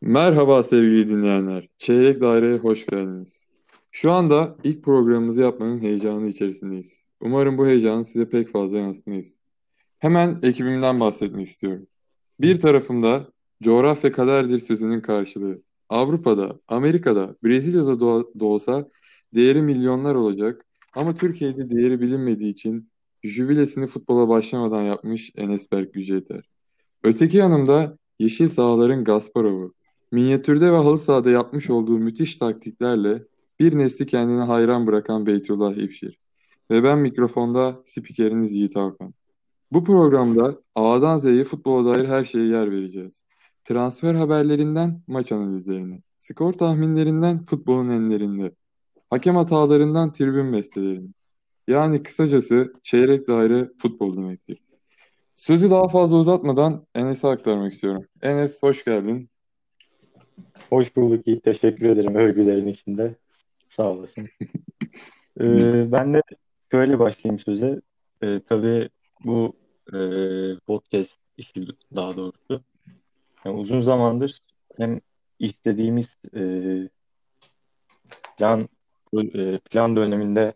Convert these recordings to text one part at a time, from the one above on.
Merhaba sevgili dinleyenler. Çeyrek Daire'ye hoş geldiniz. Şu anda ilk programımızı yapmanın heyecanı içerisindeyiz. Umarım bu heyecanı size pek fazla yansıtmayız. Hemen ekibimden bahsetmek istiyorum. Bir tarafımda coğrafya kaderdir sözünün karşılığı. Avrupa'da, Amerika'da, Brezilya'da da olsa değeri milyonlar olacak ama Türkiye'de değeri bilinmediği için jübilesini futbola başlamadan yapmış Enes Berk Yüceter. Öteki yanımda yeşil sahaların Gasparov'u. Minyatürde ve halı sahada yapmış olduğu müthiş taktiklerle bir nesli kendine hayran bırakan Beytullah İpşir. Ve ben mikrofonda spikeriniz Yiğit Hakan. Bu programda A'dan Z'ye futbola dair her şeye yer vereceğiz. Transfer haberlerinden maç analizlerine, skor tahminlerinden futbolun enlerinde, hakem hatalarından tribün bestelerine. Yani kısacası çeyrek daire futbol demektir. Sözü daha fazla uzatmadan Enes'e aktarmak istiyorum. Enes hoş geldin. Hoş bulduk Yiğit. Teşekkür ederim övgülerin içinde. Sağ olasın. ee, ben de şöyle başlayayım söze. Ee, tabii bu e, podcast işi daha doğrusu yani uzun zamandır hem istediğimiz e, plan e, plan döneminde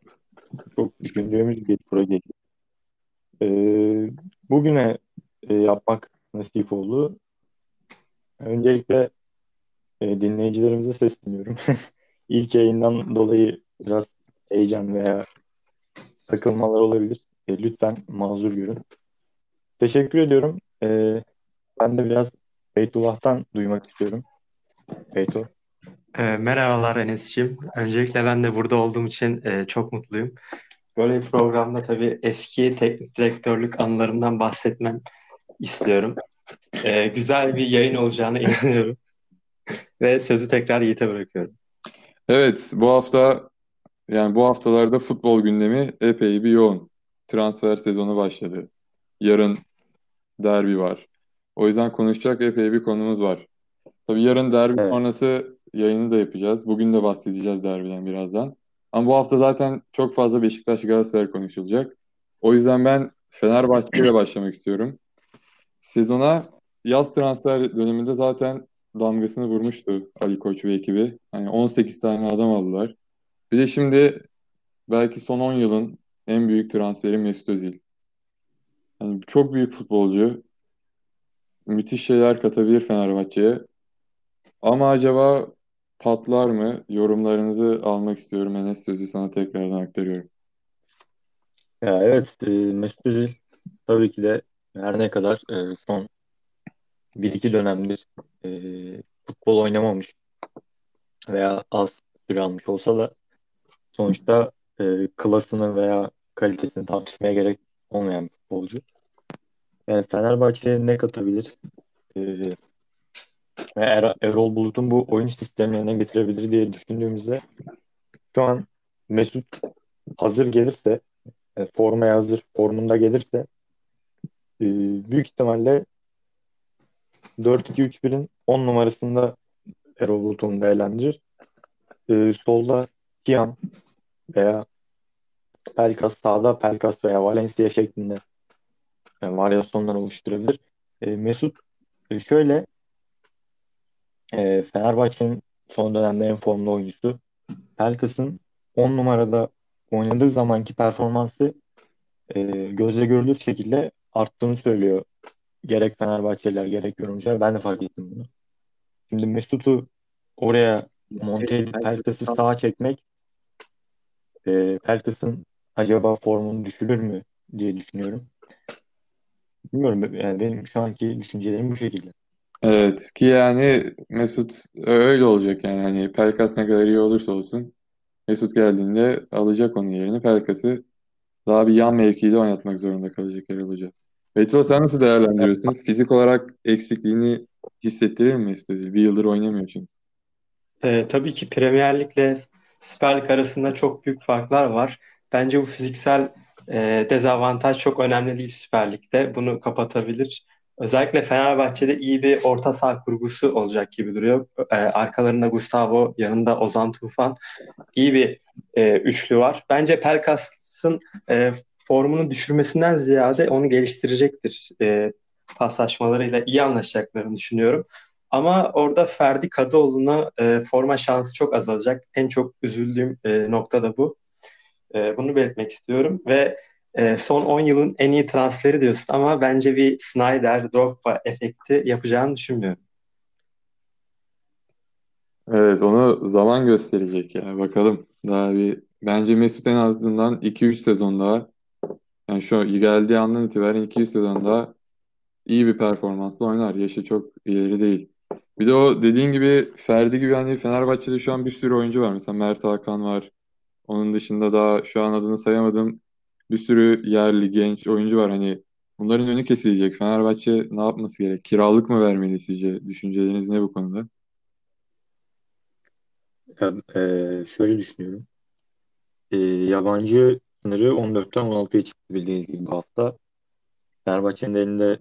çok düşündüğümüz bir proje. E, bugüne e, yapmak nasip oldu. Öncelikle e, dinleyicilerimize sesleniyorum. İlk yayından dolayı biraz heyecan veya takılmalar olabilir. E, lütfen mazur görün. Teşekkür ediyorum. E, ben de biraz Beytullah'tan duymak istiyorum. Beytullah. E, merhabalar Enes'ciğim. Öncelikle ben de burada olduğum için e, çok mutluyum. Böyle bir programda tabii eski teknik direktörlük anılarımdan bahsetmem istiyorum. E, güzel bir yayın olacağına inanıyorum. Ve sözü tekrar Yiğit'e bırakıyorum. Evet, bu hafta yani bu haftalarda futbol gündemi epey bir yoğun. Transfer sezonu başladı. Yarın derbi var. O yüzden konuşacak epey bir konumuz var. Tabii yarın derbi evet. sonrası yayını da yapacağız. Bugün de bahsedeceğiz derbiden birazdan. Ama bu hafta zaten çok fazla Beşiktaş Galatasaray konuşulacak. O yüzden ben Fenerbahçe ile başlamak istiyorum. Sezona yaz transfer döneminde zaten damgasını vurmuştu Ali Koç ve ekibi. Hani 18 tane adam aldılar. Bir de şimdi belki son 10 yılın en büyük transferi Mesut Özil. Yani çok büyük futbolcu. Müthiş şeyler katabilir Fenerbahçe'ye. Ama acaba patlar mı? Yorumlarınızı almak istiyorum. Enes sözü sana tekrardan aktarıyorum. Ya evet e, Mesut Özil tabii ki de her ne kadar e, son bir iki dönemdir e, futbol oynamamış veya az süre almış olsa da sonuçta e, klasını veya kalitesini tartışmaya gerek olmayan bir futbolcu. Yani Fenerbahçe'ye ne katabilir? E, er, Erol Bulut'un bu oyun sistemlerine getirebilir diye düşündüğümüzde şu an Mesut hazır gelirse e, formaya hazır formunda gelirse e, büyük ihtimalle 4-2-3-1'in 10 numarasında Erol Bulut'un değerlendirir. E, solda Kian veya Pelkas sağda Pelkas veya Valencia şeklinde yani varyasyonlar oluşturabilir. E, Mesut e, şöyle e, Fenerbahçe'nin son dönemde en formlu oyuncusu. Pelkas'ın 10 numarada oynadığı zamanki performansı e, gözle görülür şekilde arttığını söylüyor. Gerek Fenerbahçeliler gerek yorumcular. Ben de fark ettim bunu. Şimdi Mesut'u oraya monte edip Pelkas'ı sağa çekmek e, Pelkas'ın acaba formunu düşürür mü diye düşünüyorum. Bilmiyorum yani benim şu anki düşüncelerim bu şekilde. Evet ki yani Mesut öyle olacak yani hani Pelkas ne kadar iyi olursa olsun Mesut geldiğinde alacak onun yerini Pelkas'ı daha bir yan mevkide oynatmak zorunda kalacak Erol Hoca. Betro sen nasıl değerlendiriyorsun? Fizik olarak eksikliğini hissettirir mi Mesut Özil? Bir yıldır oynamıyor çünkü. Ee, tabii ki Premier Lig'le Süper Lig arasında çok büyük farklar var. Bence bu fiziksel e, dezavantaj çok önemli değil Süper Lig'de. Bunu kapatabilir. Özellikle Fenerbahçe'de iyi bir orta saha kurgusu olacak gibi duruyor. E, arkalarında Gustavo, yanında Ozan Tufan. iyi bir e, üçlü var. Bence Pelkas'ın e, formunu düşürmesinden ziyade onu geliştirecektir. E, paslaşmalarıyla iyi anlaşacaklarını düşünüyorum. Ama orada Ferdi Kadıoğlu'na e, forma şansı çok azalacak. En çok üzüldüğüm e, nokta da bu. E, bunu belirtmek istiyorum ve e, son 10 yılın en iyi transferi diyorsun ama bence bir Snyder, Drogba efekti yapacağını düşünmüyorum. Evet onu zaman gösterecek ya bakalım. Daha bir bence Mesut en azından 2-3 sezon daha yani şu geldiği andan itibaren 2-3 sezon daha iyi bir performansla oynar. Yaşı çok ileri değil. Bir de o dediğin gibi Ferdi gibi hani Fenerbahçe'de şu an bir sürü oyuncu var. Mesela Mert Hakan var. Onun dışında daha şu an adını sayamadım. Bir sürü yerli genç oyuncu var. Hani bunların önü kesilecek. Fenerbahçe ne yapması gerek? Kiralık mı vermeli sizce? Düşünceleriniz ne bu konuda? Ya, e, şöyle düşünüyorum. E, yabancı sınırı 14'ten 16'ya çıktı bildiğiniz gibi bu hafta. Fenerbahçe'nin elinde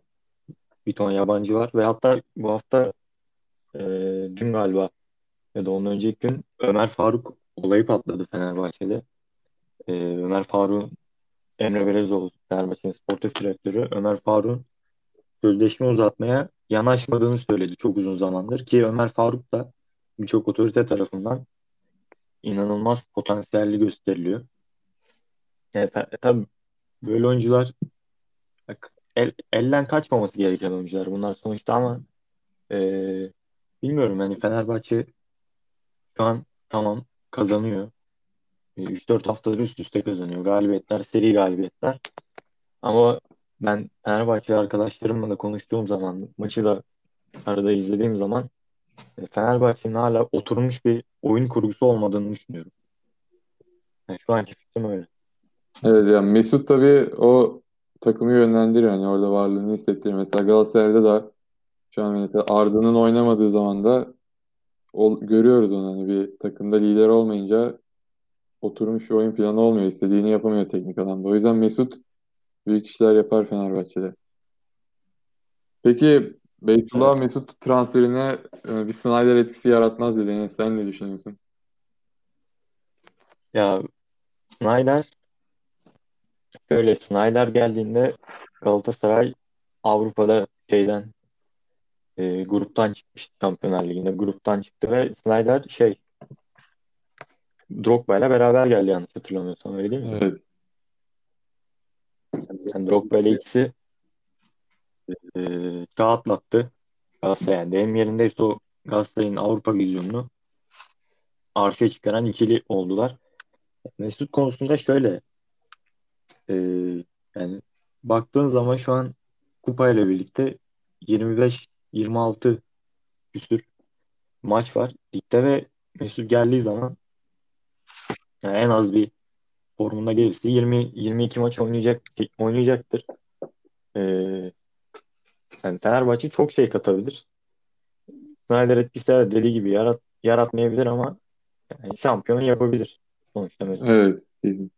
bir ton yabancı var ve hatta bu hafta e, dün galiba ya da ondan önceki gün Ömer Faruk olayı patladı Fenerbahçe'de. E, Ömer Faruk Emre Belezoğlu Fenerbahçe'nin sportif direktörü Ömer Faruk'un sözleşme uzatmaya yanaşmadığını söyledi çok uzun zamandır ki Ömer Faruk da birçok otorite tarafından inanılmaz potansiyelli gösteriliyor. E, tabii böyle oyuncular bak, el, elden kaçmaması gereken oyuncular bunlar sonuçta ama e, bilmiyorum yani Fenerbahçe şu an tamam kazanıyor. 3-4 haftadır üst üste kazanıyor. Galibiyetler, seri galibiyetler. Ama ben Fenerbahçe arkadaşlarımla da konuştuğum zaman, maçı da arada izlediğim zaman e, Fenerbahçe'nin hala oturmuş bir oyun kurgusu olmadığını düşünüyorum. Yani şu anki fikrim öyle. Evet yani Mesut tabii o takımı yönlendiriyor. Yani orada varlığını hissettiriyor. Mesela Galatasaray'da da şu an mesela Arda'nın oynamadığı zaman da o, görüyoruz onu. Hani bir takımda lider olmayınca oturmuş bir oyun planı olmuyor. İstediğini yapamıyor teknik alanda. O yüzden Mesut büyük işler yapar Fenerbahçe'de. Peki Beytullah. Mesut transferine e, bir Snyder etkisi yaratmaz dedi. sen ne düşünüyorsun? Ya Snyder şöyle Snyder geldiğinde Galatasaray Avrupa'da şeyden e, gruptan çıkmıştı Şampiyonlar Ligi'nde gruptan çıktı ve Snyder şey Drogba ile beraber geldi yanlış hatırlamıyorsam öyle değil mi? Evet. Yani Drogba ile ikisi e, çağ atlattı. Galatasaray yani deyim yerindeyse o Galatasaray'ın Avrupa vizyonunu arşaya çıkaran ikili oldular. Mesut konusunda şöyle e, yani baktığın zaman şu an kupayla birlikte 25-26 küsür maç var ligde ve Mesut geldiği zaman yani en az bir formunda gelirse 20 22 maç oynayacak oynayacaktır. Ee, yani Fenerbahçe çok şey katabilir. Snyder etkisi de dediği gibi yarat, yaratmayabilir ama yani şampiyon yapabilir sonuçta Mesut. Evet. kesin.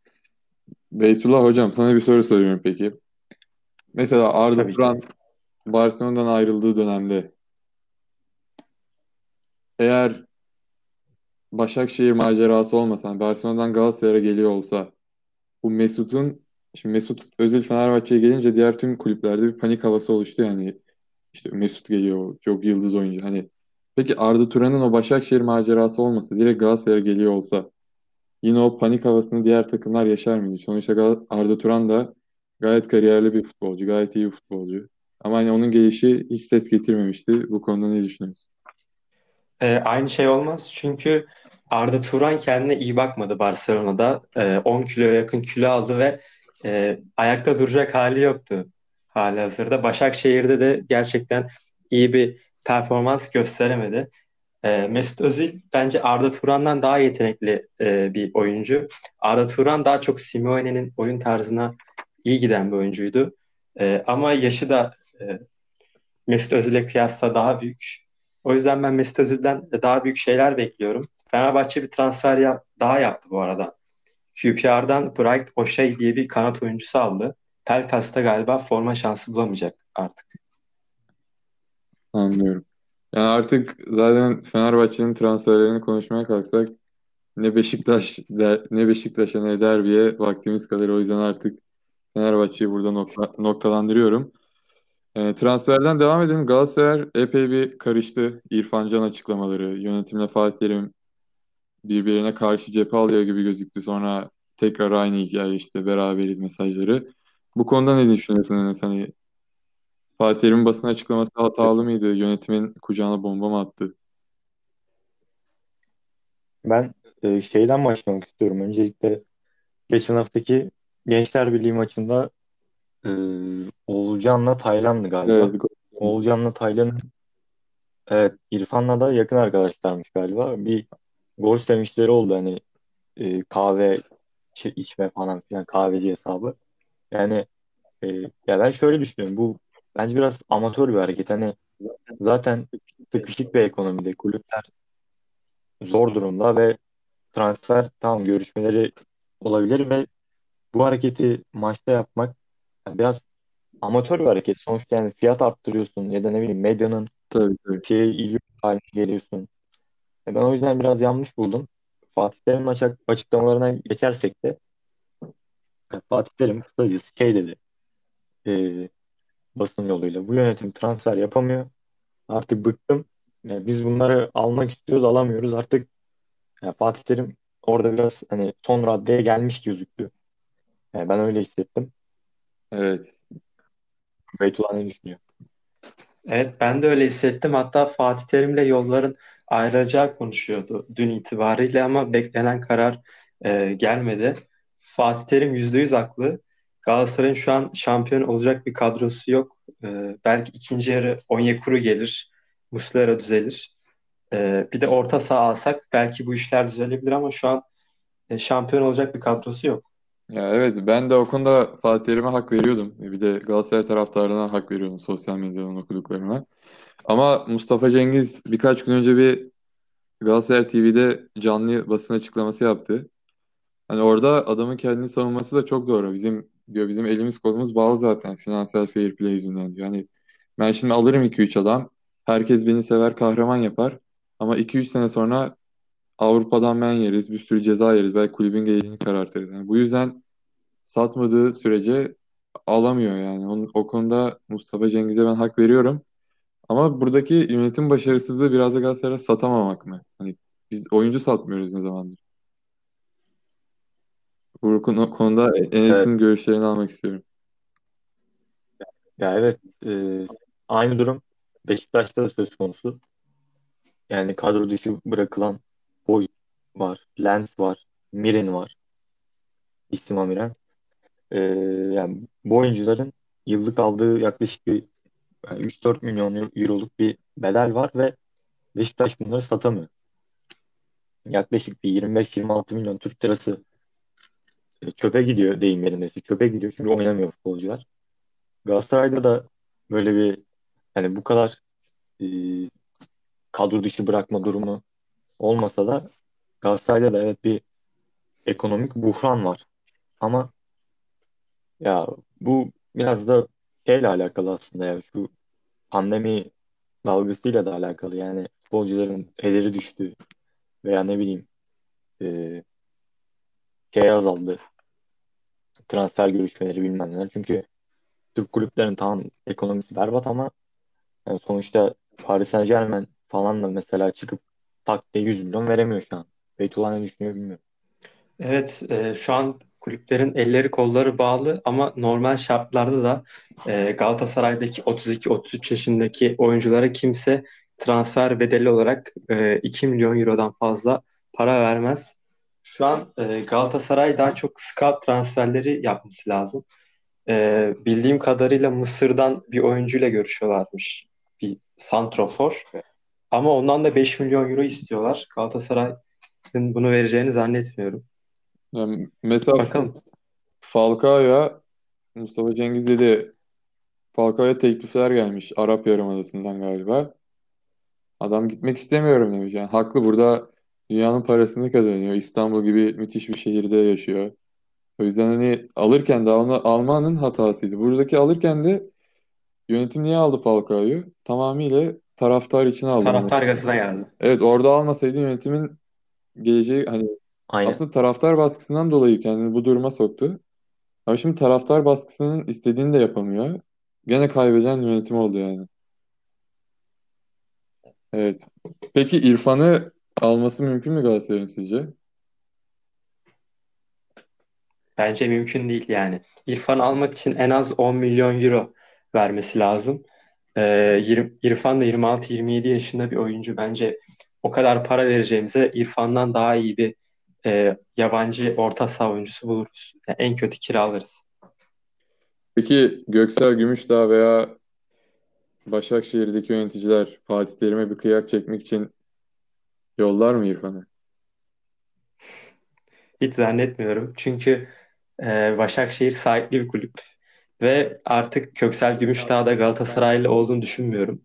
Beytullah hocam sana bir soru soruyorum peki. Mesela Arda Tabii. Turan Barcelona'dan ayrıldığı dönemde eğer Başakşehir macerası olmasa, hani Barcelona'dan Galatasaray'a geliyor olsa bu Mesut'un şimdi Mesut Özil Fenerbahçe'ye gelince diğer tüm kulüplerde bir panik havası oluştu yani. İşte Mesut geliyor, çok yıldız oyuncu. Hani peki Arda Turan'ın o Başakşehir macerası olmasa, direkt Galatasaray'a geliyor olsa yine o panik havasını diğer takımlar yaşar mıydı? Sonuçta Arda Turan da gayet kariyerli bir futbolcu, gayet iyi bir futbolcu. Ama hani onun gelişi hiç ses getirmemişti. Bu konuda ne düşünüyorsun? E, aynı şey olmaz çünkü Arda Turan kendine iyi bakmadı Barcelona'da. E, 10 kiloya yakın kilo aldı ve e, ayakta duracak hali yoktu hali hazırda. Başakşehir'de de gerçekten iyi bir performans gösteremedi. E, Mesut Özil bence Arda Turan'dan daha yetenekli e, bir oyuncu. Arda Turan daha çok Simeone'nin oyun tarzına iyi giden bir oyuncuydu. E, ama yaşı da e, Mesut Özil'e kıyasla daha büyük. O yüzden ben Mesut Özil'den daha büyük şeyler bekliyorum. Fenerbahçe bir transfer yap, daha yaptı bu arada. QPR'dan Bright O'Shea diye bir kanat oyuncusu aldı. Pelkas'ta galiba forma şansı bulamayacak artık. Anlıyorum. Yani artık zaten Fenerbahçe'nin transferlerini konuşmaya kalksak ne Beşiktaş ne Beşiktaş'a ne derbiye vaktimiz kalır. O yüzden artık Fenerbahçe'yi burada nokta, noktalandırıyorum. E, transferden devam edelim. Galatasaray epey bir karıştı. İrfan Can açıklamaları, yönetimle Fatih Terim birbirine karşı cephe alıyor gibi gözüktü. Sonra tekrar aynı hikaye işte beraberiz mesajları. Bu konuda ne düşünüyorsun Enes? Hani Fatih Terim'in basın açıklaması hatalı mıydı? Yönetimin kucağına bomba mı attı? Ben e, şeyden başlamak istiyorum. Öncelikle geçen haftaki Gençler Birliği maçında e, Oğulcan'la Taylan'dı galiba. Evet, Oğulcan'la Taylan'ın evet İrfan'la da yakın arkadaşlarmış galiba. Bir gol sevinçleri oldu hani e, kahve içme falan filan kahveci hesabı. Yani e, ya ben şöyle düşünüyorum. Bu bence biraz amatör bir hareket. Hani zaten sıkışık bir ekonomide kulüpler zor durumda ve transfer tamam görüşmeleri olabilir ve bu hareketi maçta yapmak yani biraz amatör bir hareket. Sonuçta yani fiyat arttırıyorsun ya da ne bileyim medyanın tabii tabii. şeye ilgi haline geliyorsun. E Ben o yüzden biraz yanlış buldum. Fatih Terim'in açık, açıklamalarına geçersek de Fatih Terim kısacası şey dedi e, basın yoluyla bu yönetim transfer yapamıyor. Artık bıktım. E, biz bunları almak istiyoruz alamıyoruz. Artık e, Fatih Terim orada biraz hani son raddeye gelmiş gözüktü. E, ben öyle hissettim. Evet. Beytullah ne düşünüyor? Evet ben de öyle hissettim. Hatta Fatih Terim'le yolların ayrılacağı konuşuyordu dün itibariyle ama beklenen karar e, gelmedi. Fatih Terim %100 haklı. Galatasaray'ın şu an şampiyon olacak bir kadrosu yok. E, belki ikinci yarı Onyekuru gelir. Muslera düzelir. E, bir de orta saha alsak belki bu işler düzelebilir ama şu an e, şampiyon olacak bir kadrosu yok. Ya evet ben de o konuda Fatih Terim'e hak veriyordum. Bir de Galatasaray taraftarına hak veriyordum sosyal medyadan okuduklarıma. Ama Mustafa Cengiz birkaç gün önce bir Galatasaray TV'de canlı basın açıklaması yaptı. Hani orada adamın kendini savunması da çok doğru. Bizim diyor bizim elimiz kolumuz bağlı zaten finansal fair play yüzünden diyor. Yani ben şimdi alırım 2-3 adam. Herkes beni sever kahraman yapar. Ama 2-3 sene sonra Avrupa'dan men yeriz. Bir sürü ceza yeriz. Belki kulübün geleceğini karartırız. Yani bu yüzden satmadığı sürece alamıyor yani. Onun, o konuda Mustafa Cengiz'e ben hak veriyorum. Ama buradaki yönetim başarısızlığı biraz da Galatasaray'a satamamak mı? Hani biz oyuncu satmıyoruz ne zamandır. Bu konu- konuda Evet. Enes'in görüşlerini almak istiyorum. Ya evet e, aynı durum Beşiktaş'ta da söz konusu. Yani kadro dışı bırakılan Boy var, Lens var, Mirin var. İsim Amiren. E, yani bu oyuncuların yıllık aldığı yaklaşık bir yani 3-4 milyon euroluk bir bedel var ve Beşiktaş bunları satamıyor. Yaklaşık bir 25-26 milyon Türk lirası e, çöpe gidiyor deyim yerindeyse. Çöpe gidiyor çünkü oynamıyor futbolcular. Galatasaray'da da böyle bir hani bu kadar e, kadro dışı bırakma durumu olmasa da Galatasaray'da da evet bir ekonomik buhran var. Ama ya bu biraz da şeyle alakalı aslında ya şu pandemi dalgasıyla da alakalı. Yani futbolcuların ederi düştü veya ne bileyim e, şey azaldı. Transfer görüşmeleri bilmem neler. Çünkü Türk kulüplerinin tamam ekonomisi berbat ama yani sonuçta Paris Saint-Germain falan da mesela çıkıp tak diye 100 milyon veremiyor şu an. Beytullah ne düşünüyor bilmiyorum. Evet, e, şu an kulüplerin elleri kolları bağlı ama normal şartlarda da e, Galatasaray'daki 32-33 yaşındaki oyunculara kimse transfer bedeli olarak e, 2 milyon eurodan fazla para vermez. Şu an e, Galatasaray daha çok scout transferleri yapması lazım. E, bildiğim kadarıyla Mısır'dan bir oyuncuyla görüşüyorlarmış. Bir santrofor. Ama ondan da 5 milyon euro istiyorlar. Galatasaray'ın bunu vereceğini zannetmiyorum. Yani mesela Bakalım. Falcao'ya Mustafa Cengiz dedi Falcao'ya teklifler gelmiş Arap Yarımadası'ndan galiba. Adam gitmek istemiyorum demiş. Yani haklı burada dünyanın parasını kazanıyor. İstanbul gibi müthiş bir şehirde yaşıyor. O yüzden hani alırken de onu almanın hatasıydı. Buradaki alırken de yönetim niye aldı Falcao'yu? Tamamıyla taraftar için aldı. Taraftar gazına geldi. Evet orada almasaydı yönetimin geleceği hani Aynen. aslında taraftar baskısından dolayı kendini bu duruma soktu. Ama şimdi taraftar baskısının istediğini de yapamıyor. Gene kaybeden yönetim oldu yani. Evet. Peki İrfan'ı alması mümkün mü Galatasaray'ın sizce? Bence mümkün değil yani. İrfan almak için en az 10 milyon euro vermesi lazım. Yirmi- İrfan da 26-27 yaşında bir oyuncu. Bence o kadar para vereceğimize İrfan'dan daha iyi bir e, yabancı orta saha oyuncusu buluruz. Yani en kötü kiralarız. Peki Göksel Gümüşdağ veya Başakşehir'deki yöneticiler Fatih Terim'e bir kıyak çekmek için yollar mı İrfan'ı? Hiç zannetmiyorum. Çünkü e, Başakşehir sahipli bir kulüp ve artık Köksal Gümüşdağ da Galatasaraylı olduğunu düşünmüyorum.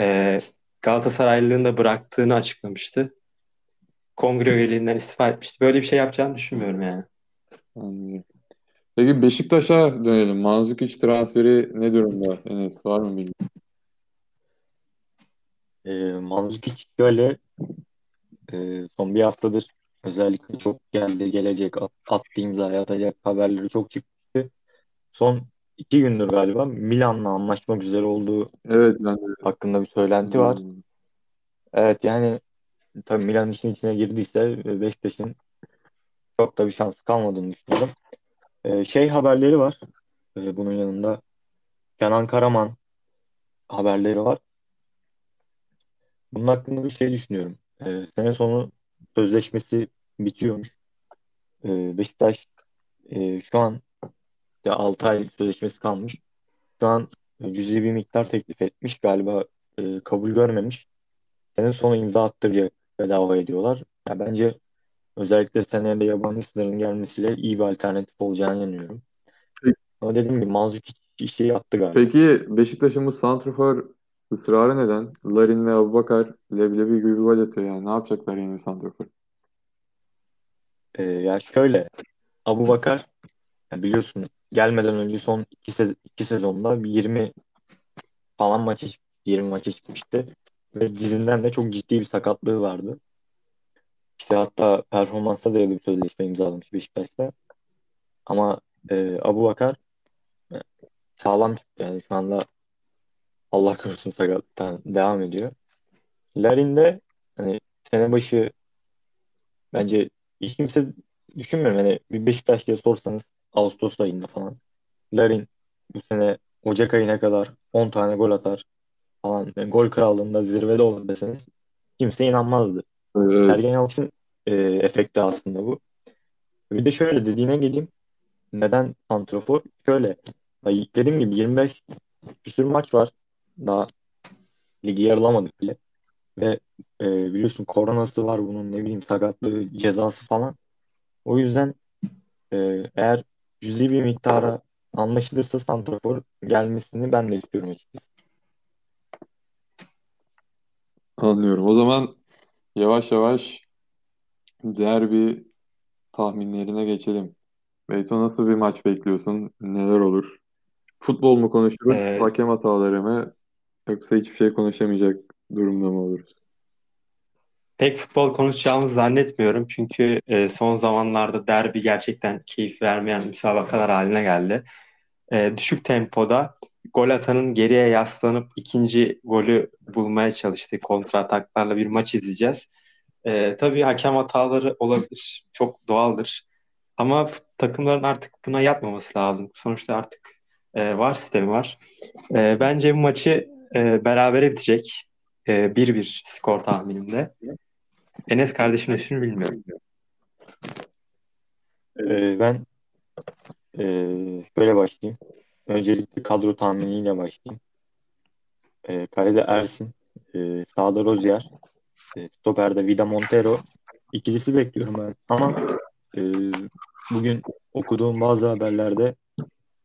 E, Galatasaraylılığını da bıraktığını açıklamıştı. Kongre üyeliğinden istifa etmişti. Böyle bir şey yapacağını düşünmüyorum yani. Anlıyorum. Peki Beşiktaş'a dönelim. Mandzukic transferi ne durumda? Enes var mı bilgi? E, Mandzukic şöyle e, son bir haftadır özellikle çok geldi gelecek at, attı imzayı atacak haberleri çok çıktı. Son iki gündür galiba Milan'la anlaşmak üzere olduğu Evet ben de hakkında bir söylenti var. Evet yani tabii Milan işin içine girdiyse Beşiktaş'ın çok da bir şansı kalmadığını düşünüyorum. Ee, şey haberleri var. Ee, bunun yanında Kenan Karaman haberleri var. Bunun hakkında bir şey düşünüyorum. Ee, sene sonu sözleşmesi bitiyormuş. Ee, Beşiktaş e, şu an ya 6 ay sözleşmesi kalmış. Şu an cüzi bir miktar teklif etmiş. Galiba e, kabul görmemiş. Sene sonu imza attıracak bedava ediyorlar. Ya bence özellikle seneye de yabancı sınırın gelmesiyle iyi bir alternatif olacağını inanıyorum. Ama dediğim gibi Mandzukic işi yaptı galiba. Peki Beşiktaş'ın bu santrafor ısrarı neden? Larin ve Abubakar leblebi gibi bir gol atıyor yani. Ne yapacaklar yeni bir santrafor? Ee, ya şöyle Abubakar ya biliyorsun gelmeden önce son iki, sez iki sezonda bir 20 falan maça çık- 20 maça çıkmıştı. Ve dizinden de çok ciddi bir sakatlığı vardı. İşte hatta performansa dayalı bir sözleşme imzalamış Beşiktaş'ta. Ama e, Abubakar e, sağlam çıktı yani şu anda Allah korusun sakatlıktan devam ediyor. Larin de hani sene başı bence hiç kimse düşünmüyorum. Hani bir Beşiktaşlı'ya sorsanız Ağustos ayında falan. Larin bu sene Ocak ayına kadar 10 tane gol atar falan. Yani gol krallığında zirvede olur deseniz kimse inanmazdı. Evet. Sergen Yalçın e, efekti aslında bu. Bir de şöyle dediğine geleyim. Neden santrofor? Şöyle. Dediğim gibi 25 küsür maç var. Daha ligi yarılamadık bile. Ve e, biliyorsun koronası var bunun ne bileyim sakatlığı cezası falan. O yüzden e, eğer cüzi bir miktara anlaşılırsa santrafor gelmesini ben de istiyorum açıkçası. Anlıyorum. O zaman yavaş yavaş derbi tahminlerine geçelim. Beyto nasıl bir maç bekliyorsun? Neler olur? Futbol mu konuşuruz? Ee, Hakem hataları mı? Yoksa hiçbir şey konuşamayacak durumda mı oluruz? Pek futbol konuşacağımızı zannetmiyorum. Çünkü e, son zamanlarda derbi gerçekten keyif vermeyen müsabakalar haline geldi. E, düşük tempoda gol atanın geriye yaslanıp ikinci golü bulmaya çalıştığı kontra ataklarla bir maç izleyeceğiz. E, tabii hakem hataları olabilir. Çok doğaldır. Ama takımların artık buna yapmaması lazım. Sonuçta artık e, VAR sistemi var. E, bence bu maçı e, berabere bitecek. E, 1-1 skor tahminimde. Enes kardeşim düşünür bilmiyorum. E, ben e, şöyle başlayayım. Öncelikle kadro tahminiyle başlayayım. E, kalede Ersin, e, sağda Rozier, e, stoperde Vida Montero ikilisi bekliyorum ben. Ama e, bugün okuduğum bazı haberlerde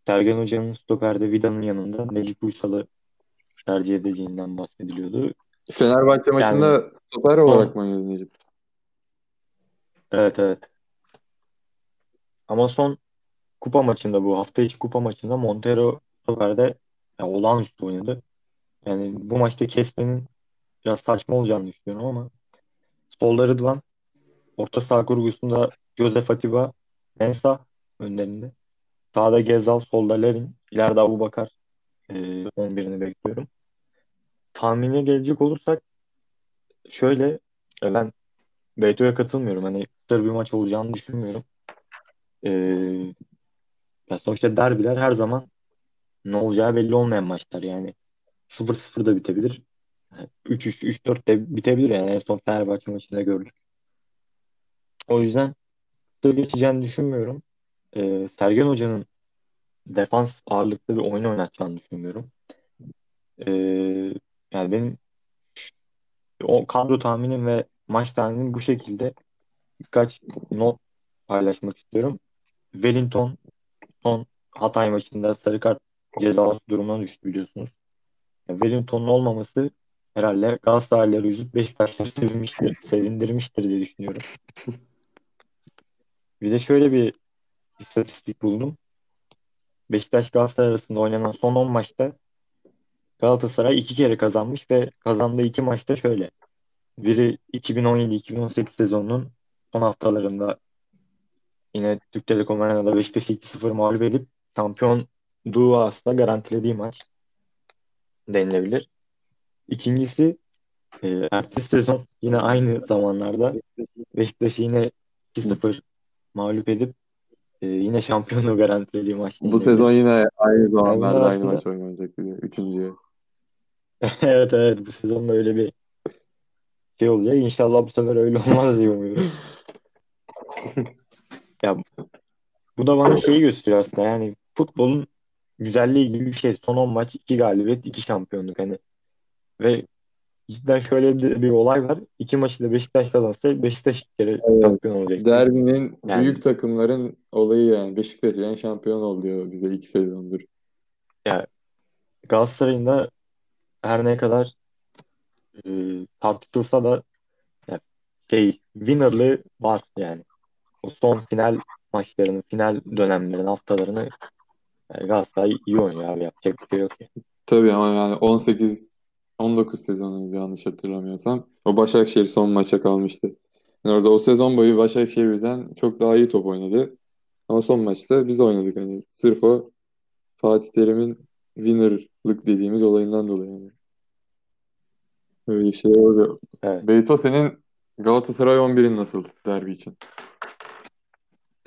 Sergen Hoca'nın stoperde Vida'nın yanında Necip Uysal'ı tercih edeceğinden bahsediliyordu. Fenerbahçe Yani maçında stoper olarak mı Necip? evet evet. Ama son kupa maçında bu hafta içi kupa maçında Montero stoperde ya, olağanüstü oynadı. Yani bu maçta kesmenin biraz saçma olacağını düşünüyorum ama solda Rıdvan, orta saha kurgusunda Josef Atiba, Mensah önlerinde. Sağda Gezal, solda Larin. İleride Abubakar e, 11'ini bekliyorum. Tahmine gelecek olursak şöyle e, ben Beyto'ya katılmıyorum. Hani kısır bir maç olacağını düşünmüyorum. Ee, ya sonuçta derbiler her zaman ne olacağı belli olmayan maçlar yani. 0-0 da bitebilir. 3-3, 3-4 de bitebilir yani. En son Fenerbahçe maçında gördük. O yüzden kısır geçeceğini düşünmüyorum. Ee, Sergen Hoca'nın defans ağırlıklı bir oyun oynatacağını düşünmüyorum. Ee, yani benim o kadro tahminim ve maç tahminim bu şekilde birkaç not paylaşmak istiyorum. Wellington son Hatay maçında sarı kart cezası durumuna düştü biliyorsunuz. Yani Wellington'un olmaması herhalde Galatasaraylıları üzüp Beşiktaşları sevinmiştir, sevindirmiştir diye düşünüyorum. Bir de şöyle bir istatistik buldum. Beşiktaş Galatasaray arasında oynanan son 10 maçta Galatasaray iki kere kazanmış ve kazandığı iki maçta şöyle. Biri 2017-2018 sezonunun son haftalarında yine Türk Telekom Arena'da Beşiktaş'ı 2-0 mağlup edip şampiyonluğu aslında garantilediği maç denilebilir. İkincisi e, ertesi sezon yine aynı zamanlarda Beşiktaş'ı yine 2-0 mağlup edip e, yine şampiyonluğu garantilediği maç Bu sezon yine aynı zamanlarda bunlar aynı aslında- maç oynanacak de. Üçüncüye. evet evet bu sezonda öyle bir şey olacak. İnşallah bu sefer öyle olmaz diye umuyorum. ya bu da bana şeyi gösteriyor aslında yani futbolun güzelliği gibi bir şey. Son 10 maç 2 galibiyet 2 şampiyonluk hani. Ve cidden şöyle bir, bir olay var. İki maçı da Beşiktaş kazansa Beşiktaş ilk kere Evet. şampiyon olacak. Derbinin Yani- büyük takımların olayı yani. Beşiktaş yani şampiyon ol diyor bize iki sezondur. Galatasaray'ın da her ne kadar e, tartışılsa da ya, şey winnerlığı var yani. O son final maçlarını, final dönemlerin haftalarını yani Galatasaray iyi oynuyor abi yapacak bir şey yok. yani. Tabii ama yani 18 19 sezonuydu yanlış hatırlamıyorsam. O Başakşehir son maça kalmıştı. Yani orada o sezon boyu Başakşehir bizden çok daha iyi top oynadı. Ama son maçta biz oynadık hani. Sırf o Fatih Terim'in winner'lık dediğimiz olayından dolayı yani. Öyle şey oldu. Evet. Beyto senin Galatasaray 11'in nasıl derbi için?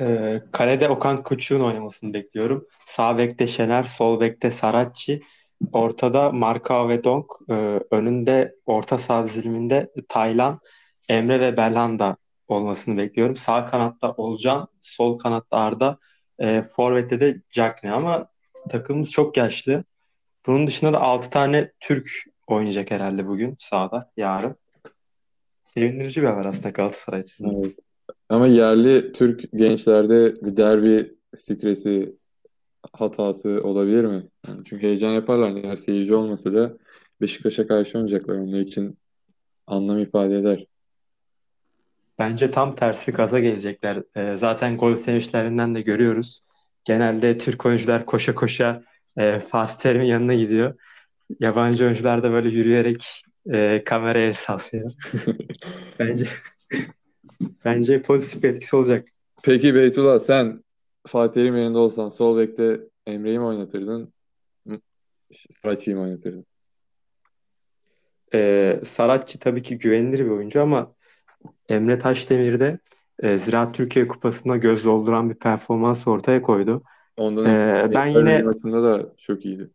Ee, kalede Okan Koçuk'un oynamasını bekliyorum. Sağ bekte Şener, sol bekte Saracchi, ortada Marka ve Donk, ee, önünde orta saha diziliminde Taylan, Emre ve Belhanda olmasını bekliyorum. Sağ kanatta Olcan, sol kanatta Arda, e, forvette de Cagne ama takımımız çok yaşlı. Bunun dışında da 6 tane Türk oynayacak herhalde bugün sahada, yarın. Sevindirici bir haber aslında Galatasaray açısından. Evet. Ama yerli Türk gençlerde bir derbi stresi hatası olabilir mi? Yani çünkü heyecan yaparlar. Eğer seyirci olmasa da Beşiktaş'a karşı oynayacaklar. Onlar için anlam ifade eder. Bence tam tersi gaza gelecekler. Ee, zaten gol sevinçlerinden de görüyoruz. Genelde Türk oyuncular koşa koşa e, Fatih Terim'in yanına gidiyor. Yabancı oyuncular da böyle yürüyerek e, kameraya sallıyor. Bence bence pozitif bir etkisi olacak. Peki Beytullah sen Fatih Terim yerinde olsan sol bekte Emre'yi mi oynatırdın? Saracchi'yi mi oynatırdın? Ee, Saratçı tabii ki güvenilir bir oyuncu ama Emre Taşdemir de e, Ziraat Türkiye Kupası'nda göz dolduran bir performans ortaya koydu. Ondan Ee, önceki ben yine- maçında da çok iyiydi.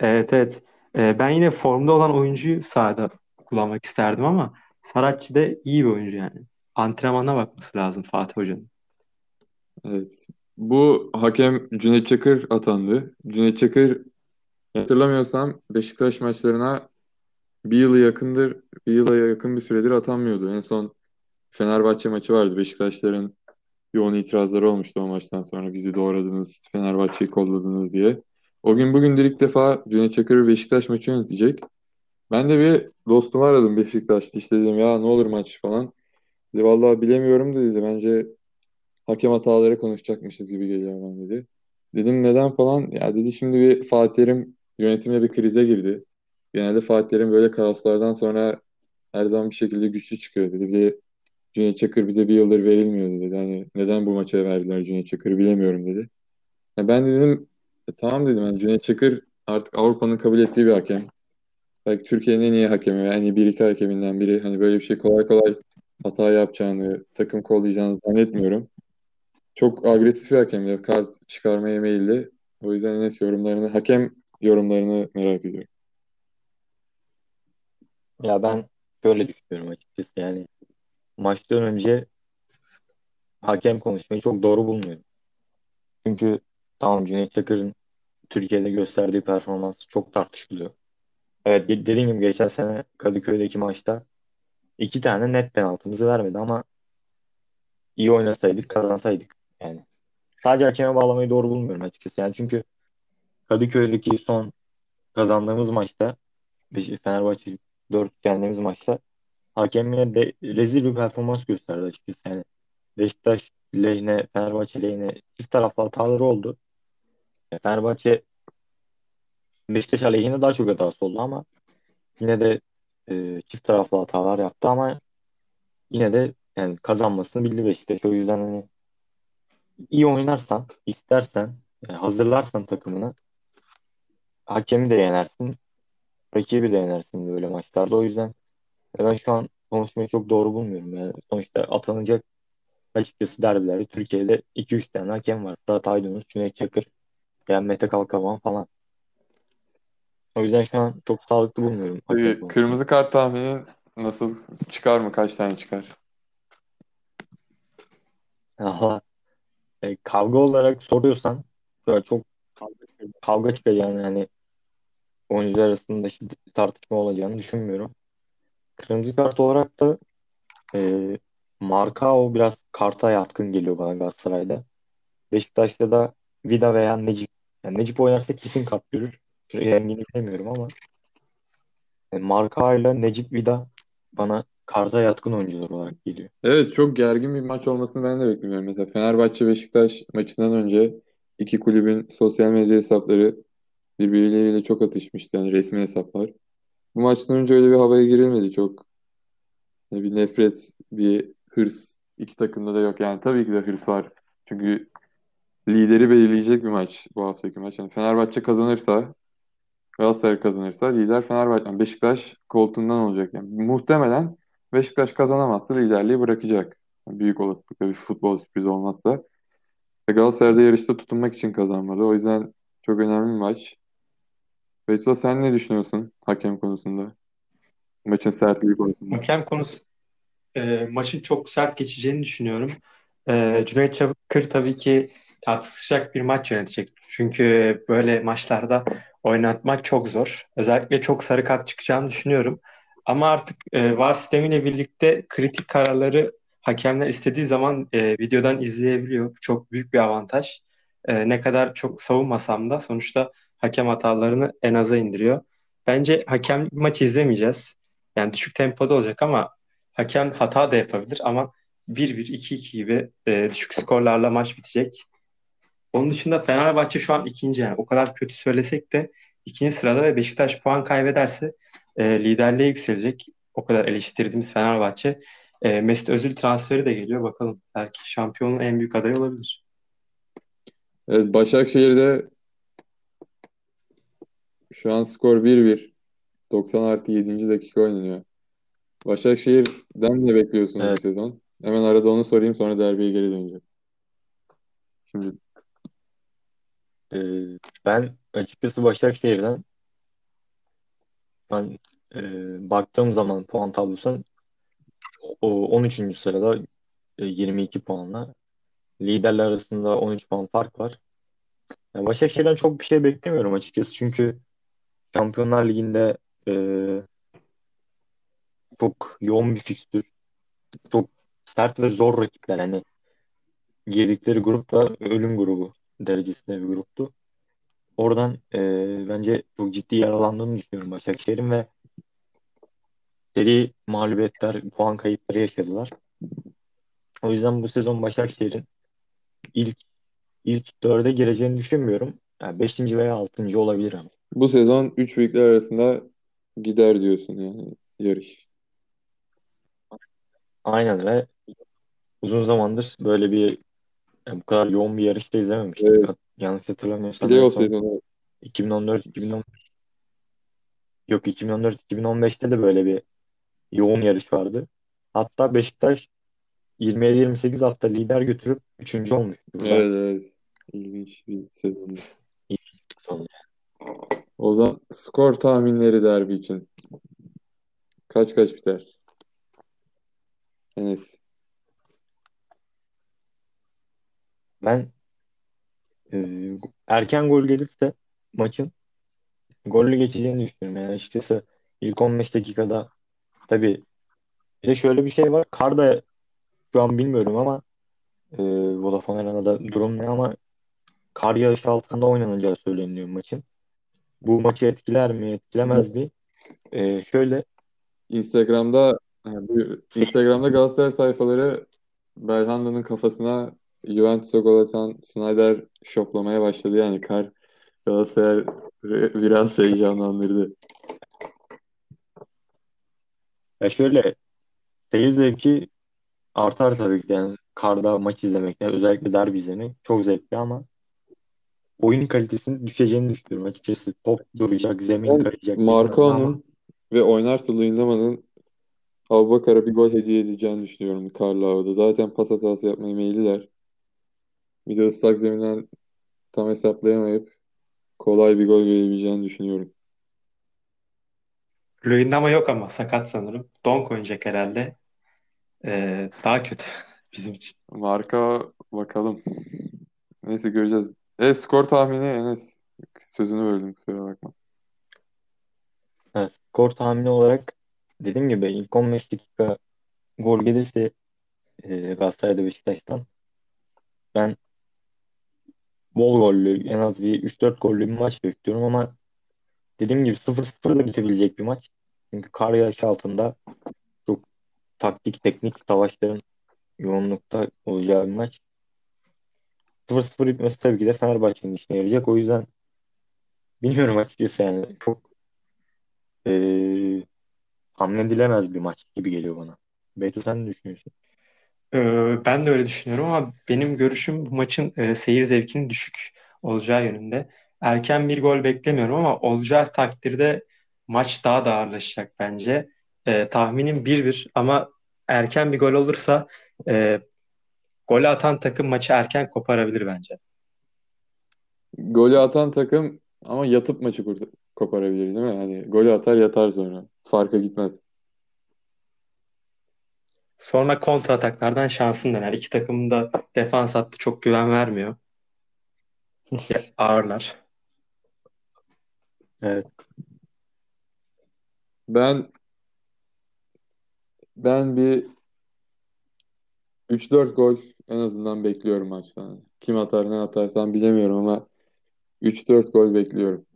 Evet evet. Ee, ben yine formda olan oyuncuyu sahada kullanmak isterdim ama Saratçı da iyi bir oyuncu yani. Antrenmana bakması lazım Fatih Hoca'nın. Evet. Bu hakem Cüneyt Çakır atandı. Cüneyt Çakır hatırlamıyorsam Beşiktaş maçlarına bir yılı yakındır, bir yıla yakın bir süredir atanmıyordu. En son Fenerbahçe maçı vardı. Beşiktaşların yoğun itirazları olmuştu o maçtan sonra. Bizi doğradınız, Fenerbahçe'yi kolladınız diye. O gün bugündür ilk defa Cüneyt Çakır Beşiktaş maçı yönetecek. Ben de bir dostumu aradım Beşiktaş'ta. İşte dedim ya ne olur maç falan. Dedi vallahi bilemiyorum da dedi. Bence hakem hataları konuşacakmışız gibi geliyor bana dedi. Dedim neden falan. Ya dedi şimdi bir Fatih Terim yönetimle bir krize girdi. Genelde Fatih Terim böyle kaoslardan sonra her zaman bir şekilde güçlü çıkıyor dedi. Bir de Cüneyt Çakır bize bir yıldır verilmiyor dedi. Hani neden bu maça verdiler Cüneyt Çakır'ı bilemiyorum dedi. Ya ben dedim e, tamam dedim yani Cüneyt Çakır artık Avrupa'nın kabul ettiği bir hakem. Belki Türkiye'nin en iyi hakemi iyi bir iki hakeminden biri. Hani böyle bir şey kolay kolay hata yapacağını, takım kollayacağını zannetmiyorum. Çok agresif bir hakem ya. Kart çıkarmaya meyilli. O yüzden Enes yorumlarını, hakem yorumlarını merak ediyorum. Ya ben şöyle düşünüyorum açıkçası yani maçtan önce hakem konuşmayı çok doğru bulmuyorum. Çünkü tamam Cüneyt Çakır'ın Türkiye'de gösterdiği performans çok tartışılıyor. Evet dediğim gibi geçen sene Kadıköy'deki maçta iki tane net penaltımızı vermedi ama iyi oynasaydık kazansayduk yani. Sadece hakeme bağlamayı doğru bulmuyorum açıkçası. Yani çünkü Kadıköy'deki son kazandığımız maçta Fenerbahçe 4 yendiğimiz maçta hakem yine de rezil bir performans gösterdi açıkçası. Yani Beşiktaş lehine, Fenerbahçe lehine çift taraflı hataları oldu. Fenerbahçe Beşiktaş aleyhine daha çok hatası oldu ama yine de e, çift taraflı hatalar yaptı ama yine de yani kazanmasını bildi Beşiktaş. O yüzden hani iyi oynarsan, istersen, yani hazırlarsan takımını hakemi de yenersin, rakibi de yenersin böyle maçlarda. O yüzden ben şu an konuşmayı çok doğru bulmuyorum. Yani sonuçta atanacak açıkçası derbilerde Türkiye'de 2-3 tane hakem var. Fırat Aydınus, Cüneyt Çakır, yani Mete Kalkavan falan. O yüzden şu an çok sağlıklı bulmuyorum. Peki, kırmızı kart tahminin nasıl çıkar mı? Kaç tane çıkar? Aha. E, kavga olarak soruyorsan böyle çok kavga çıkacağını yani oyuncular arasında şiddetli tartışma olacağını düşünmüyorum. Kırmızı kart olarak da e, Markao biraz karta yatkın geliyor bana Galatasaray'da. Beşiktaş'ta da Vida veya Necip. Yani Necip oynarsa kesin kart görür. Rengini bilemiyorum ama yani Markao ile Necip Vida bana karta yatkın oyuncular olarak geliyor. Evet çok gergin bir maç olmasını ben de beklemiyorum. Mesela Fenerbahçe Beşiktaş maçından önce iki kulübün sosyal medya hesapları birbirleriyle çok atışmıştı. Yani resmi hesaplar. Bu maçtan önce öyle bir havaya girilmedi. Çok bir nefret, bir hırs iki takımda da yok. Yani tabii ki de hırs var. Çünkü lideri belirleyecek bir maç bu haftaki maç. Yani Fenerbahçe kazanırsa Galatasaray kazanırsa lider Fenerbahçe, yani Beşiktaş koltuğundan olacak. Yani muhtemelen Beşiktaş kazanamazsa liderliği bırakacak. Büyük olasılıkla bir futbol sürprizi olmazsa. Galatasaray'da yarışta tutunmak için kazanmadı. O yüzden çok önemli bir maç. Betula sen ne düşünüyorsun hakem konusunda? Maçın sertliği konusunda. Hakem konusu e, maçın çok sert geçeceğini düşünüyorum. E, Cüneyt Çakır tabii ki tartışacak bir maç yönetecek. Çünkü böyle maçlarda oynatmak çok zor. Özellikle çok sarı kart çıkacağını düşünüyorum. Ama artık e, VAR sistemiyle birlikte kritik kararları hakemler istediği zaman e, videodan izleyebiliyor. Çok büyük bir avantaj. E, ne kadar çok savunmasam da sonuçta hakem hatalarını en aza indiriyor. Bence hakem maç izlemeyeceğiz. Yani düşük tempoda olacak ama hakem hata da yapabilir ama 1-1, 2-2 gibi e, düşük skorlarla maç bitecek. Onun dışında Fenerbahçe şu an ikinci yani o kadar kötü söylesek de ikinci sırada ve Beşiktaş puan kaybederse e, liderliğe yükselecek. O kadar eleştirdiğimiz Fenerbahçe. E, Mesut Özil transferi de geliyor. Bakalım belki şampiyonun en büyük adayı olabilir. Evet, Başakşehir'de şu an skor 1-1. 90 artı 7. dakika oynanıyor. Başakşehir'den ne bekliyorsunuz Evet. bu sezon? Hemen arada onu sorayım sonra derbiye geri döneceğiz. Şimdi E, ben açıkçası Başakşehir'den ben e, baktığım zaman puan tablosuna o 13. sırada e, 22 puanla liderler arasında 13 puan fark var. Yani Başakşehir'den çok bir şey beklemiyorum açıkçası çünkü Şampiyonlar Ligi'nde e, çok yoğun bir fikstür. Çok sert ve zor rakipler. Hani girdikleri grup da ölüm grubu derecesinde bir gruptu. Oradan e, bence çok ciddi yaralandığını düşünüyorum Başakşehir'in ve seri mağlubiyetler, puan kayıpları yaşadılar. O yüzden bu sezon Başakşehir'in ilk ilk dörde gireceğini düşünmüyorum. Yani beşinci veya altıncı olabilir ama. Bu sezon 3 büyükler arasında gider diyorsun yani yarış. Aynen ve uzun zamandır böyle bir yani bu kadar yoğun bir yarışta izlememiştik. Evet. Yanlış hatırlamıyorsam. Playoff sezonu 2014 2015 Yok 2014-2015'te de böyle bir yoğun yarış vardı. Hatta Beşiktaş 27-28 hafta lider götürüp 3. olmuş. Evet evet. İlginç bir sezondu. son. O zaman skor tahminleri derbi için. Kaç kaç biter? Enes. Ben e, erken gol gelirse maçın golle geçeceğini düşünüyorum. Yani açıkçası ilk 15 dakikada tabii bir de şöyle bir şey var. Karda şu an bilmiyorum ama e, Vodafone Arena'da durum ne ama kar yağışı altında oynanacağı söyleniyor maçın. Bu maçı etkiler mi, etkilemez mi? E, şöyle Instagram'da ha, buyur. Instagram'da Galatasaray sayfaları Belhanda'nın kafasına Juventus'a gol atan Snyder şoplamaya başladı. Yani kar Galatasaray biraz heyecanlandırdı. ya şöyle seyir zevki artar tabii ki. Yani karda maç izlemekten özellikle derbi izlemek çok zevkli ama oyun kalitesinin düşeceğini düşünüyorum açıkçası. Top duracak, zemin Ben kayacak Marcao'nun ve oynarsa Luyendama'nın Abubakar'a bir gol hediye edeceğini düşünüyorum karlı havada. Zaten pas hatası yapmaya meyilliler. Bir de ıslak zeminden tam hesaplayamayıp kolay bir gol gelebileceğini düşünüyorum. Luyendama yok ama sakat sanırım. Donk oynayacak herhalde. Ee, daha kötü bizim için. Marka bakalım. Neyse göreceğiz. E skor tahmini Enes. Sözünü böldüm kusura bakma. evet, skor tahmini olarak dediğim gibi ilk 15 dakika gol gelirse e, Galatasaray'da Beşiktaş'tan ben bol gollü en az bir 3-4 gollü bir maç bekliyorum ama dediğim gibi 0-0 da bitebilecek bir maç. Çünkü kar yağışı altında çok taktik teknik savaşların yoğunlukta olacağı bir maç. 0-0 bitmesi tabii ki de Fenerbahçe'nin işine yarayacak. O yüzden bilmiyorum açıkçası yani çok eee hamledilemez bir maç gibi geliyor bana. Beytu sen ne düşünüyorsun? Ee, ben de öyle düşünüyorum ama benim görüşüm bu maçın e, seyir zevkinin düşük olacağı yönünde. Erken bir gol beklemiyorum ama olacağı takdirde maç daha da ağırlaşacak bence. Ee, tahminim 1-1 ama erken bir gol olursa e, golü atan takım maçı erken koparabilir bence. Golü atan takım ama yatıp maçı kurt koparabilir değil mi? Yani golü atar yatar sonra. Farka gitmez. Sonra kontra ataklardan şansın dener. İki takımın da defans hattı çok güven vermiyor. Ağırlar. Evet. Ben ben bir 3-4 gol en azından bekliyorum maçtan. Kim atar ne atarsan bilemiyorum ama 3-4 gol bekliyorum.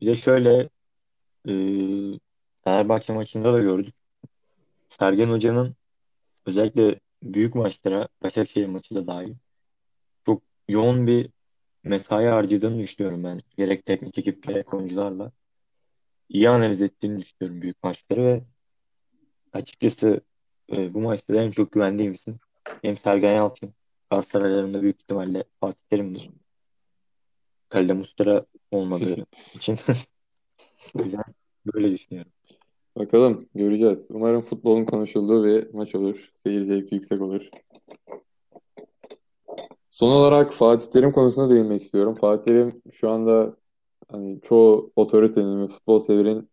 Bir de şöyle eee Fenerbahçe maçında da gördük. Sergen Hoca'nın özellikle büyük maçlara Başakşehir maçı da dahil çok yoğun bir mesai harcadığını düşünüyorum ben. Gerek teknik ekip gerek oyuncularla. İyi analiz ettiğini düşünüyorum büyük maçları ve açıkçası e, bu maçta en çok güvendiğim isim hem Sergen Yalçın Galatasaraylarında büyük ihtimalle Fatih Terim'dir. Kalede Muslera olmadığı için o yüzden böyle düşünüyorum. Bakalım göreceğiz. Umarım futbolun konuşulduğu bir maç olur. Seyir zevki yüksek olur. Son olarak Fatih Terim konusuna değinmek istiyorum. Fatih Terim şu anda hani çoğu otoritenin ve futbol severin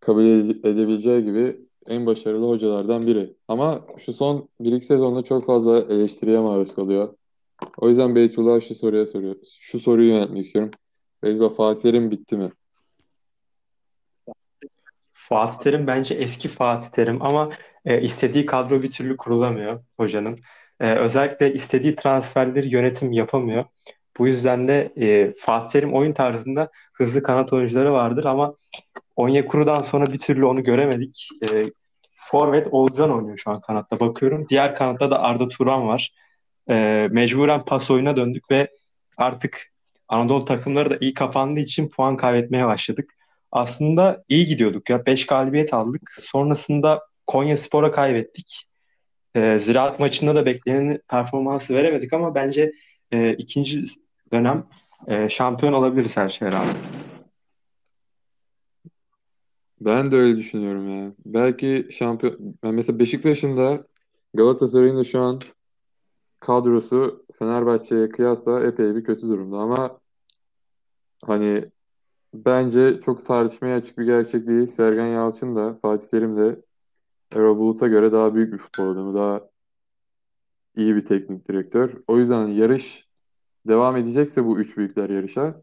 kabul ede- edebileceği gibi en başarılı hocalardan biri. Ama şu son bir iki sezonda çok fazla eleştiriye maruz kalıyor. O yüzden Beytullah'a şu soruya soruyor. Şu soruyu yöneltmek istiyorum. Beytullah Fatih Terim bitti mi? Fatih Terim bence eski Fatih Terim ama e, istediği kadro bir türlü kurulamıyor hocanın. E, özellikle istediği transferleri yönetim yapamıyor. Bu yüzden de e, Fatih Terim oyun tarzında hızlı kanat oyuncuları vardır ama Onyekuru'dan sonra bir türlü onu göremedik. E, Forvet Oğuzcan oynuyor şu an kanatta bakıyorum. Diğer kanatta da Arda Turan var. E, mecburen pas oyuna döndük ve artık Anadolu takımları da iyi kapandığı için puan kaybetmeye başladık. Aslında iyi gidiyorduk ya. 5 galibiyet aldık. Sonrasında Konya Spor'a kaybettik. E, Ziraat maçında da beklenen performansı veremedik ama bence e, ikinci dönem e, şampiyon olabiliriz her şeye rağmen. Ben de öyle düşünüyorum ya. Belki şampiyon... Yani mesela Beşiktaş'ın da Galatasaray'ın da şu an kadrosu Fenerbahçe'ye kıyasla epey bir kötü durumda ama hani bence çok tartışmaya açık bir gerçek değil. Sergen Yalçın da Fatih Terim de Erol Bulut'a göre daha büyük bir futbol adamı, daha iyi bir teknik direktör. O yüzden yarış devam edecekse bu üç büyükler yarışa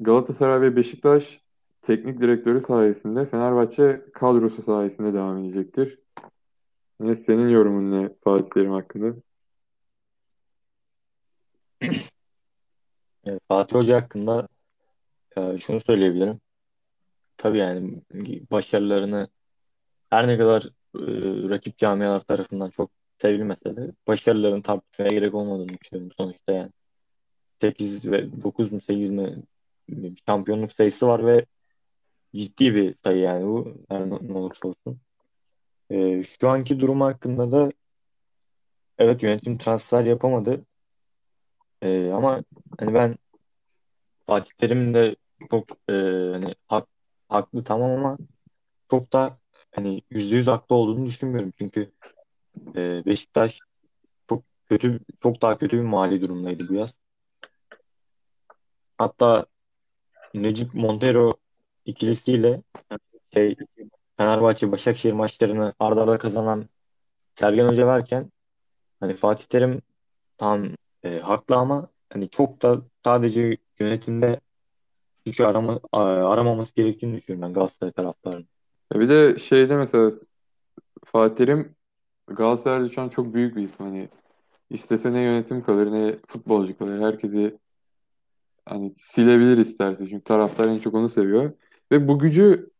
Galatasaray ve Beşiktaş teknik direktörü sayesinde Fenerbahçe kadrosu sayesinde devam edecektir. Ne senin yorumun ne Fatih Terim hakkında? Evet, Fatih Hoca hakkında e, şunu söyleyebilirim. Tabii yani başarılarını her ne kadar e, rakip camialar tarafından çok sevilmese de başarıların tartışmaya gerek olmadığını düşünüyorum sonuçta yani. 8 ve 9 mu 8 mi şampiyonluk sayısı var ve ciddi bir sayı yani bu her ne olursa olsun. E, şu anki durum hakkında da evet yönetim transfer yapamadı. E, ama hani ben Fatih Terim de çok e, hani hak, haklı tamam ama çok da hani yüzde yüz haklı olduğunu düşünmüyorum. Çünkü e, Beşiktaş çok kötü çok daha kötü bir mali durumdaydı bu yaz. Hatta Necip Montero ikilisiyle şey, Fenerbahçe Başakşehir maçlarını arda arda kazanan Sergen Hoca varken hani Fatih Terim tam e, haklı ama hani çok da sadece yönetimde suçu arama, aramaması gerektiğini düşünüyorum ben Galatasaray taraftarının. Bir de şeyde mesela Fatih Terim Galatasaray'da şu an çok büyük bir isim. Hani istese ne yönetim kalır ne futbolcu kalır. Herkesi hani silebilir isterse. Çünkü taraftar en çok onu seviyor. Ve bu gücü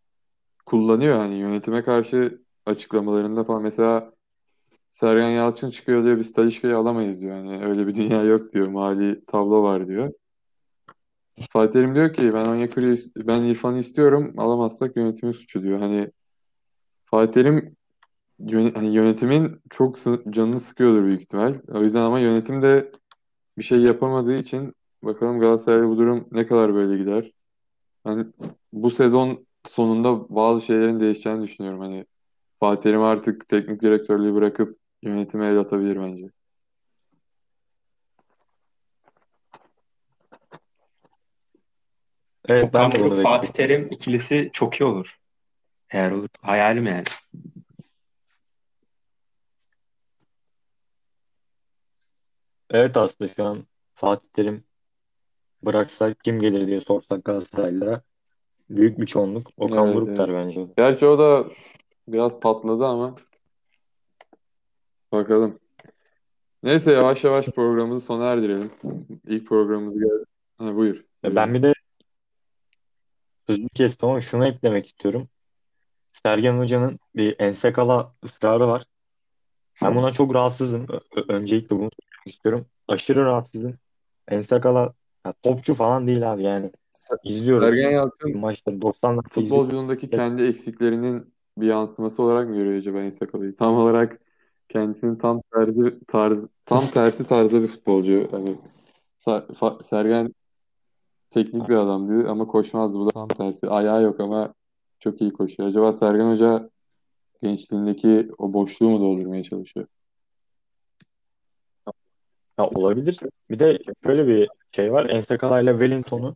kullanıyor hani yönetime karşı açıklamalarında falan. Mesela Sergen Yalçın çıkıyor diyor biz Talisca'yı alamayız diyor. Yani öyle bir dünya yok diyor. Mali tablo var diyor. Fatih Terim diyor ki ben Onyekuru'yu ben İrfan'ı istiyorum alamazsak yönetimin suçu diyor. Hani Fatih Terim yönetimin çok canını sıkıyordur büyük ihtimal. O yüzden ama yönetim de bir şey yapamadığı için bakalım Galatasaray'da bu durum ne kadar böyle gider. Hani bu sezon sonunda bazı şeylerin değişeceğini düşünüyorum. Hani Fatih Terim artık teknik direktörlüğü bırakıp yönetime el atabilir bence. Evet ben Okan Buruk Fatih. Terim ikilisi çok iyi olur. Eğer olur. Hayalim yani. Evet aslında şu an Fatih Terim bıraksak kim gelir diye sorsak Galatasaraylılara büyük bir çoğunluk Okan Evet, Buruk evet. der bence. Gerçi o da biraz patladı ama bakalım. Neyse yavaş yavaş programımızı sona erdirelim. İlk programımız geldi. Ha, buyur. Ya. Ben bir de sözünü kestim ama şunu eklemek istiyorum. Sergen Hoca'nın bir ensekala ısrarı var. Ben buna çok rahatsızım. Öncelikle bunu istiyorum. Aşırı rahatsızım. Ensekala ya topçu falan değil abi yani. İzliyoruz. Sergen Yalçın Maçları 90 dakika izliyoruz. futbolculuğundaki kendi eksiklerinin bir yansıması olarak mı görüyor acaba Ensakala'yı? Tam olarak kendisinin tam tersi tarz tam tersi tarzda bir futbolcu. Fa- Sergen teknik bir adamdı ama koşmazdı. Bu da tam tersi. Ayağı yok ama çok iyi koşuyor. Acaba Sergen Hoca gençliğindeki o boşluğu mu doldurmaya çalışıyor? Ya olabilir. Bir de şöyle bir şey var. Ensekala ile Wellington'u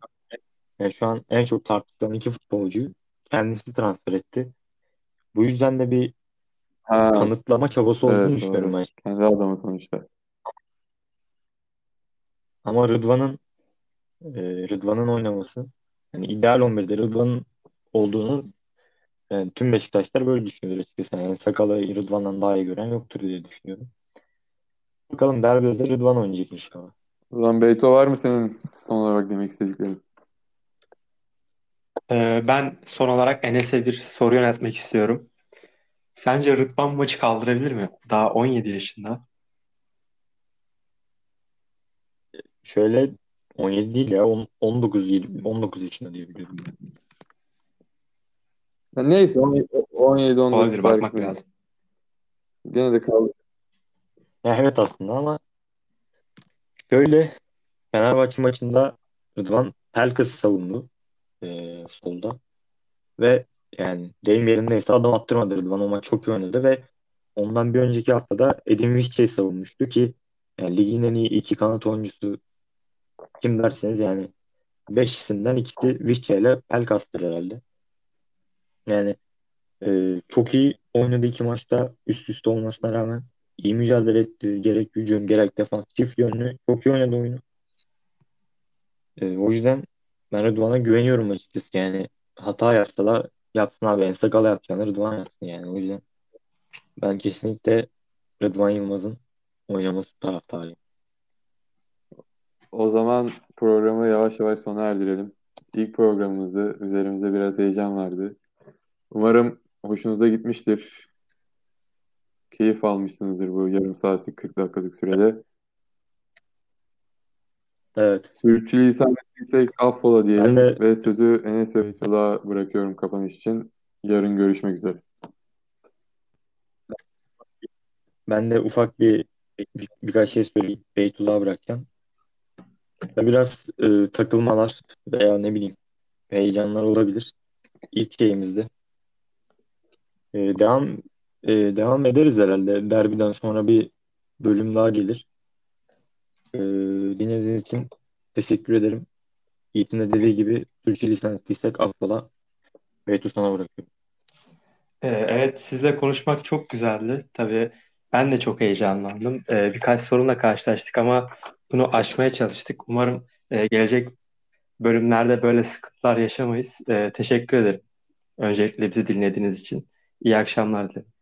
yani şu an en çok tartışılan iki futbolcuyu kendisi transfer etti. Bu yüzden de bir Ha, kanıtlama çabası olduğunu evet düşünüyorum doğru. ben. Kendi adamı sonuçta. Ama Rıdvan'ın e, Rıdvan'ın oynaması yani ideal 11'de Rıdvan'ın olduğunu yani tüm Beşiktaşlar böyle düşünüyor açıkçası. Yani Sakal'ı Rıdvan'dan daha iyi gören yoktur diye düşünüyorum. Bakalım derbide de Rıdvan oynayacak inşallah. Ulan Beyto var mı senin son olarak demek istediklerin? Ee, ben son olarak Enes'e bir soru yöneltmek istiyorum. Sence Rıdvan maçı kaldırabilir mi? Daha 17 yaşında. Şöyle 17 değil ya on- 19 20 19 yaşında diye biliyorum. Ha, neyse 17-19 Olabilir fark bakmak lazım. Gene de kaldı. Evet aslında ama şöyle Fenerbahçe maçında Rıdvan Pelkas'ı savundu e, solda. Ve yani deyim yerindeyse adam attırmadı. Rıdvan o maç çok iyi oynadı ve ondan bir önceki haftada Edin Visca'yı savunmuştu ki yani ligin en iyi iki kanat oyuncusu kim derseniz yani beş isimden ikisi Visca ile Pelkas'tır herhalde. Yani e, çok iyi oynadı iki maçta üst üste olmasına rağmen iyi mücadele etti. Gerek hücum gerek defans çift yönlü çok iyi oynadı oyunu. E, o yüzden ben Rıdvan'a güveniyorum açıkçası. Yani hata yapsa da yapsın abi. En sakala yapacağını Rıdvan yapsın yani. O yüzden ben kesinlikle Rıdvan Yılmaz'ın oynaması taraftarıyım. O zaman programı yavaş yavaş sona erdirelim. İlk programımızdı. Üzerimizde biraz heyecan vardı. Umarım hoşunuza gitmiştir. Keyif almışsınızdır bu yarım saatlik 40 dakikalık sürede. Evet. Sürçülisan ettiysek affola diyelim de ve sözü Enes ve bırakıyorum kapanış için. Yarın görüşmek üzere. ben de ufak bir, bir birkaç şey söyleyip Beytullah'a bırakacağım. Biraz e, takılmalar veya ne bileyim heyecanlar olabilir. İlk şeyimizde. E, devam e, devam ederiz herhalde. Derbiden sonra bir bölüm daha gelir. E, dinlediğiniz için teşekkür ederim. Yiğit'in de dediği gibi sürçülisan ettiysek affola. Beytu sana bırakıyorum. Ee, Evet, sizle konuşmak çok güzeldi. Tabii ben de çok heyecanlandım. Ee, birkaç sorunla karşılaştık ama bunu aşmaya çalıştık. Umarım e, gelecek bölümlerde böyle sıkıntılar yaşamayız. Ee, teşekkür ederim. Öncelikle bizi dinlediğiniz için. İyi akşamlar dilerim.